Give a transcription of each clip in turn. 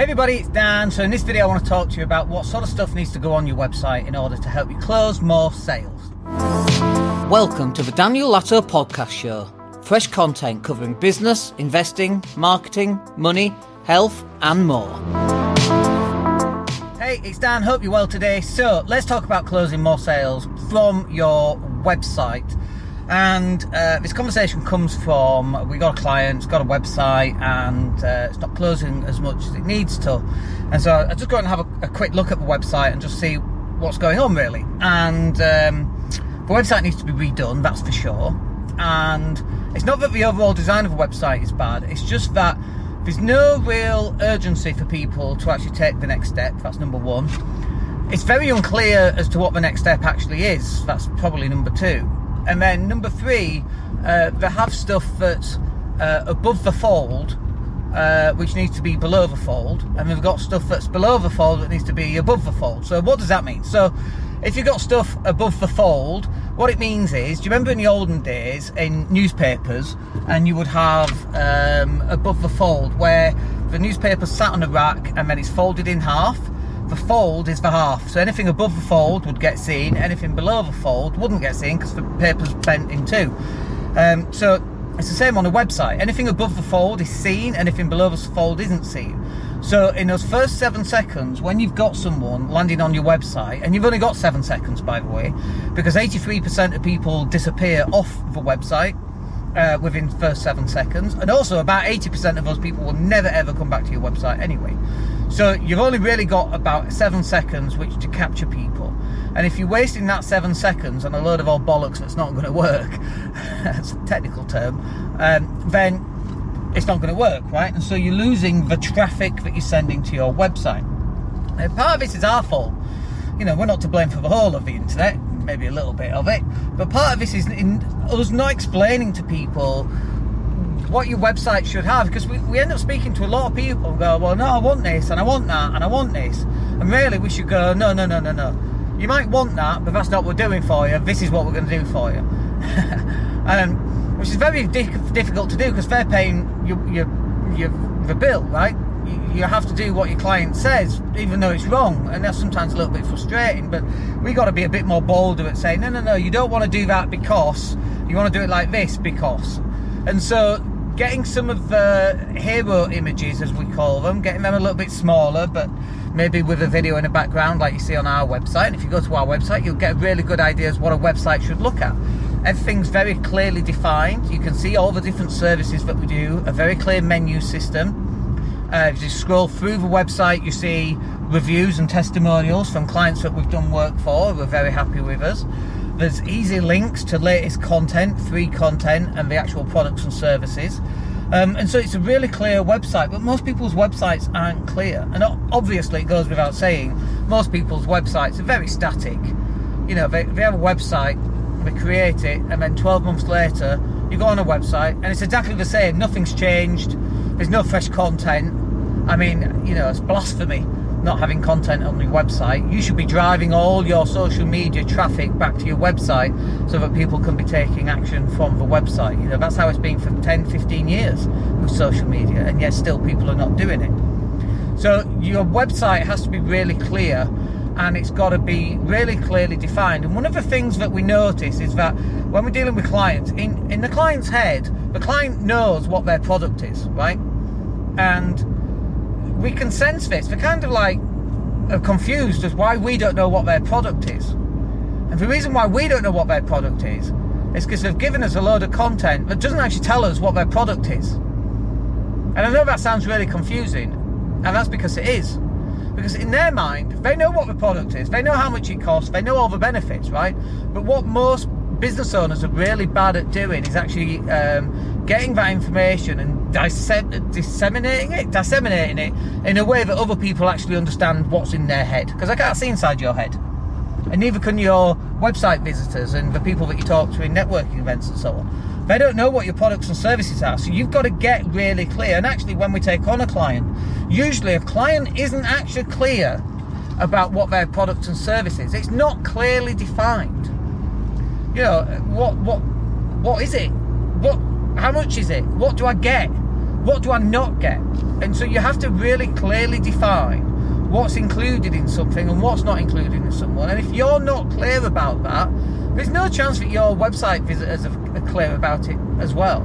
Hey everybody, it's Dan. So in this video I want to talk to you about what sort of stuff needs to go on your website in order to help you close more sales. Welcome to the Daniel Latto podcast show. Fresh content covering business, investing, marketing, money, health and more. Hey, it's Dan. Hope you're well today. So let's talk about closing more sales from your website. And uh, this conversation comes from we got a client, it's got a website, and uh, it's not closing as much as it needs to. And so I just go and have a, a quick look at the website and just see what's going on really. And um, the website needs to be redone, that's for sure. And it's not that the overall design of the website is bad, it's just that there's no real urgency for people to actually take the next step. That's number one. It's very unclear as to what the next step actually is. That's probably number two. And then number three, uh, they have stuff that's uh, above the fold, uh, which needs to be below the fold, and they've got stuff that's below the fold that needs to be above the fold. So what does that mean? So if you've got stuff above the fold, what it means is, do you remember in the olden days in newspapers, and you would have um, above the fold where the newspaper sat on a rack and then it's folded in half? The fold is the half. So anything above the fold would get seen, anything below the fold wouldn't get seen because the paper's bent in two. Um, so it's the same on a website. Anything above the fold is seen, anything below the fold isn't seen. So in those first seven seconds, when you've got someone landing on your website, and you've only got seven seconds by the way, because 83% of people disappear off the website, uh, within first seven seconds, and also about 80% of those people will never ever come back to your website anyway. So you've only really got about seven seconds which to capture people. And if you're wasting that seven seconds on a load of old bollocks that's not going to work, that's a technical term, um, then it's not going to work, right? And so you're losing the traffic that you're sending to your website. Part of this is our fault. You know, we're not to blame for the whole of the internet, maybe a little bit of it, but part of this is in us not explaining to people what your website should have because we, we end up speaking to a lot of people and go, well, no, I want this and I want that and I want this. And really, we should go, no, no, no, no, no. You might want that, but that's not what we're doing for you. This is what we're going to do for you. um, which is very di- difficult to do because they're paying your, your, your, the bill, right? You, have to do what your client says, even though it's wrong. And that's sometimes a little bit frustrating, but we got to be a bit more bolder at saying, no, no, no, you don't want to do that because you want to do it like this because. And so getting some of the hero images, as we call them, getting them a little bit smaller, but maybe with a video in the background, like you see on our website. And if you go to our website, you'll get really good ideas what a website should look at. Everything's very clearly defined. You can see all the different services that we do, a very clear menu system. Uh, if you scroll through the website, you see reviews and testimonials from clients that we've done work for who are very happy with us. There's easy links to latest content, free content, and the actual products and services. Um, and so it's a really clear website, but most people's websites aren't clear. And obviously, it goes without saying, most people's websites are very static. You know, they, they have a website, they create it, and then 12 months later, you go on a website, and it's exactly the same. Nothing's changed. There's no fresh content. I mean, you know, it's blasphemy not having content on your website, you should be driving all your social media traffic back to your website so that people can be taking action from the website. You know, that's how it's been for 10, 15 years with social media, and yet still people are not doing it. So your website has to be really clear and it's got to be really clearly defined. And one of the things that we notice is that when we're dealing with clients, in, in the client's head, the client knows what their product is, right? And we can sense this. They're kind of like uh, confused as why we don't know what their product is. And the reason why we don't know what their product is is because they've given us a load of content that doesn't actually tell us what their product is. And I know that sounds really confusing, and that's because it is. Because in their mind, they know what the product is, they know how much it costs, they know all the benefits, right? But what most business owners are really bad at doing is actually um, getting that information and disseminating it, disseminating it in a way that other people actually understand what's in their head. Because I can't see inside your head, and neither can your website visitors and the people that you talk to in networking events and so on. They don't know what your products and services are, so you've got to get really clear. And actually, when we take on a client, usually a client isn't actually clear about what their products and services. It's not clearly defined you know, what what what is it? What how much is it? What do I get? what do I not get? And so you have to really clearly define what's included in something and what's not included in someone. And if you're not clear about that, there's no chance that your website visitors are clear about it as well.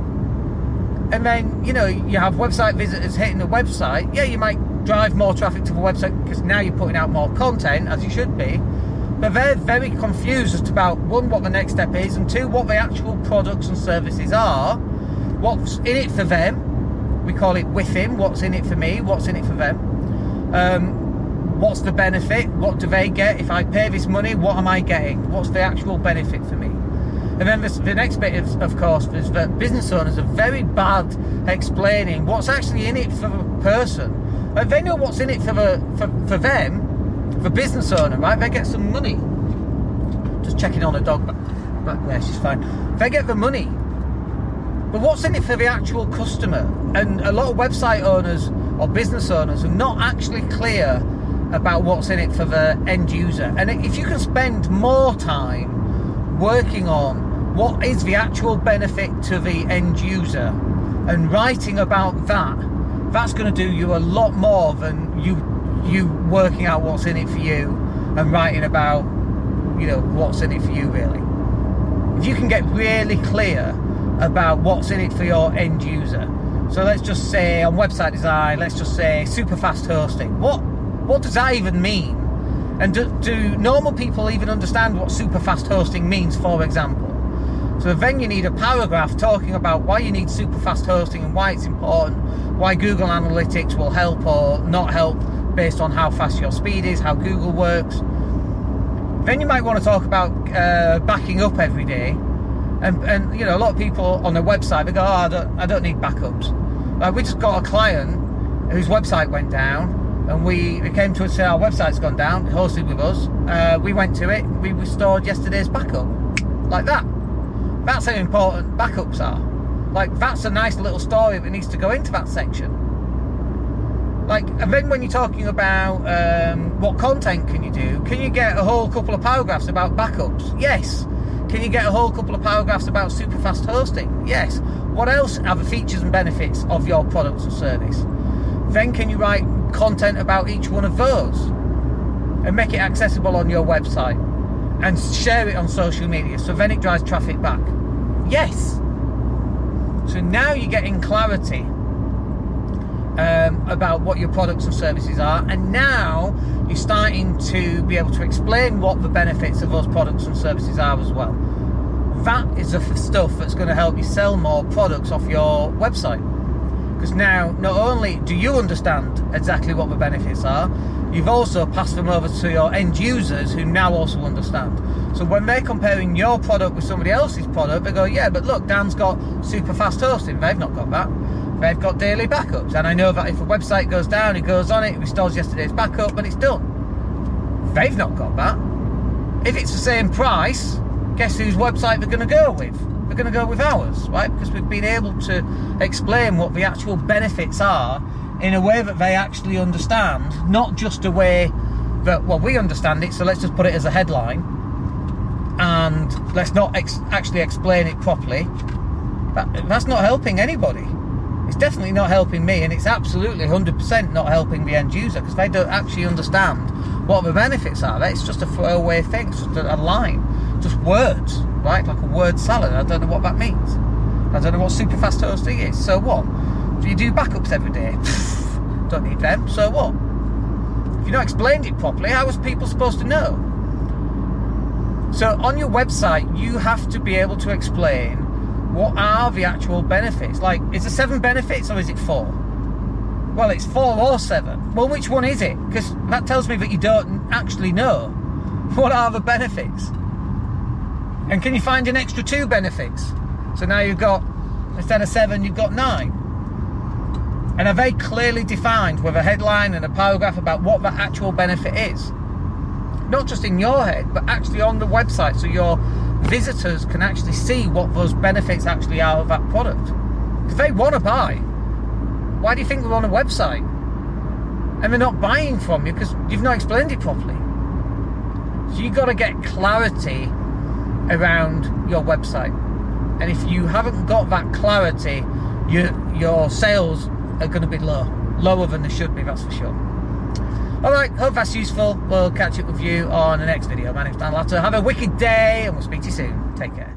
And then, you know, you have website visitors hitting the website. Yeah, you might drive more traffic to the website because now you're putting out more content, as you should be. But they're very confused about one, what the next step is, and two, what the actual products and services are, what's in it for them. We call it WIIFM, what's in it for me, what's in it for them. Um, what's the benefit? What do they get? If I pay this money, what am I getting? What's the actual benefit for me? And then the next bit, is, of course, is that business owners are very bad explaining what's actually in it for the person. They know what's in it for the for, for them, for business owner, right? They get some money. Just checking on a dog back, back there, she's fine. They get the money. But what's in it for the actual customer? And a lot of website owners or business owners are not actually clear about what's in it for the end user. And if you can spend more time working on what is the actual benefit to the end user and writing about that, that's going to do you a lot more than you you working out what's in it for you and writing about you know what's in it for you really. If you can get really clear about what's in it for your end user. So let's just say on website design, let's just say super fast hosting. What what does that even mean? And do, do normal people even understand what super fast hosting means, for example? So then you need a paragraph talking about why you need super fast hosting and why it's important, why Google Analytics will help or not help based on how fast your speed is, how Google works. Then you might want to talk about uh, backing up every day. And, and, you know, a lot of people on their website, they go, oh, I don't, I don't need backups. Like we just got a client whose website went down and we, came to us say our website's gone down, hosted with us. Uh, we went to it, we restored yesterday's backup. Like that. That's how important backups are. Like that's a nice little story that needs to go into that section. Like, and then when you're talking about um, what content can you do, can you get a whole couple of paragraphs about backups? Yes. Can you get a whole couple of paragraphs about super fast hosting? Yes. What else are the features and benefits of your products or service? Then can you write content about each one of those and make it accessible on your website and share it on social media so then it drives traffic back. Yes. So now you're getting clarity um, about what your products and services are, and now you're starting to be able to explain what the benefits of those products and services are as well. That is the stuff that's going to help you sell more products off your website. Because now, not only do you understand exactly what the benefits are, you've also passed them over to your end users who now also understand. So when they're comparing your product with somebody else's product, they go, yeah, but look, Dan's got super fast hosting. They've not got that. They've got daily backups. And I know that if a website goes down, it goes on it, restores yesterday's backup, and it's done. They've not got that. If it's the same price, guess whose website they're going to go with? They're going to go with ours, right? Because we've been able to explain what the actual benefits are in a way that they actually understand, not just a way that, well, we understand it, so let's just put it as a headline and let's not ex- actually explain it properly. That, that's not helping anybody. It's definitely not helping me, and it's absolutely 100% not helping the end user because they don't actually understand what the benefits are. It's just a throwaway thing, it's just a, line, just words right? Like a word salad. I don't know what that means. I don't know what super fast hosting is. So what? Do you do backups every day? don't need them. So what? If you've not explained it properly, how was people supposed to know? So on your website, you have to be able to explain what are the actual benefits. Like, is it seven benefits or is it four? Well, it's four or seven. Well, which one is it? Because that tells me that you don't actually know. What are the benefits? And can you find an extra two benefits? So now you've got, instead of seven, you've got nine. And are they clearly defined with a headline and a paragraph about what the actual benefit is? Not just in your head, but actually on the website so your visitors can actually see what those benefits actually are of that product. If they want to buy, why do you think they're on a website? And they're not buying from you because you've not explained it properly. So you've got to get clarity around your website. And if you haven't got that clarity your your sales are going to be low, lower than they should be. That's for sure. All right, hope that's useful. We'll catch up with you on the next video. My name's Dan Latto. Have a wicked day, and we'll speak to you soon. Take care.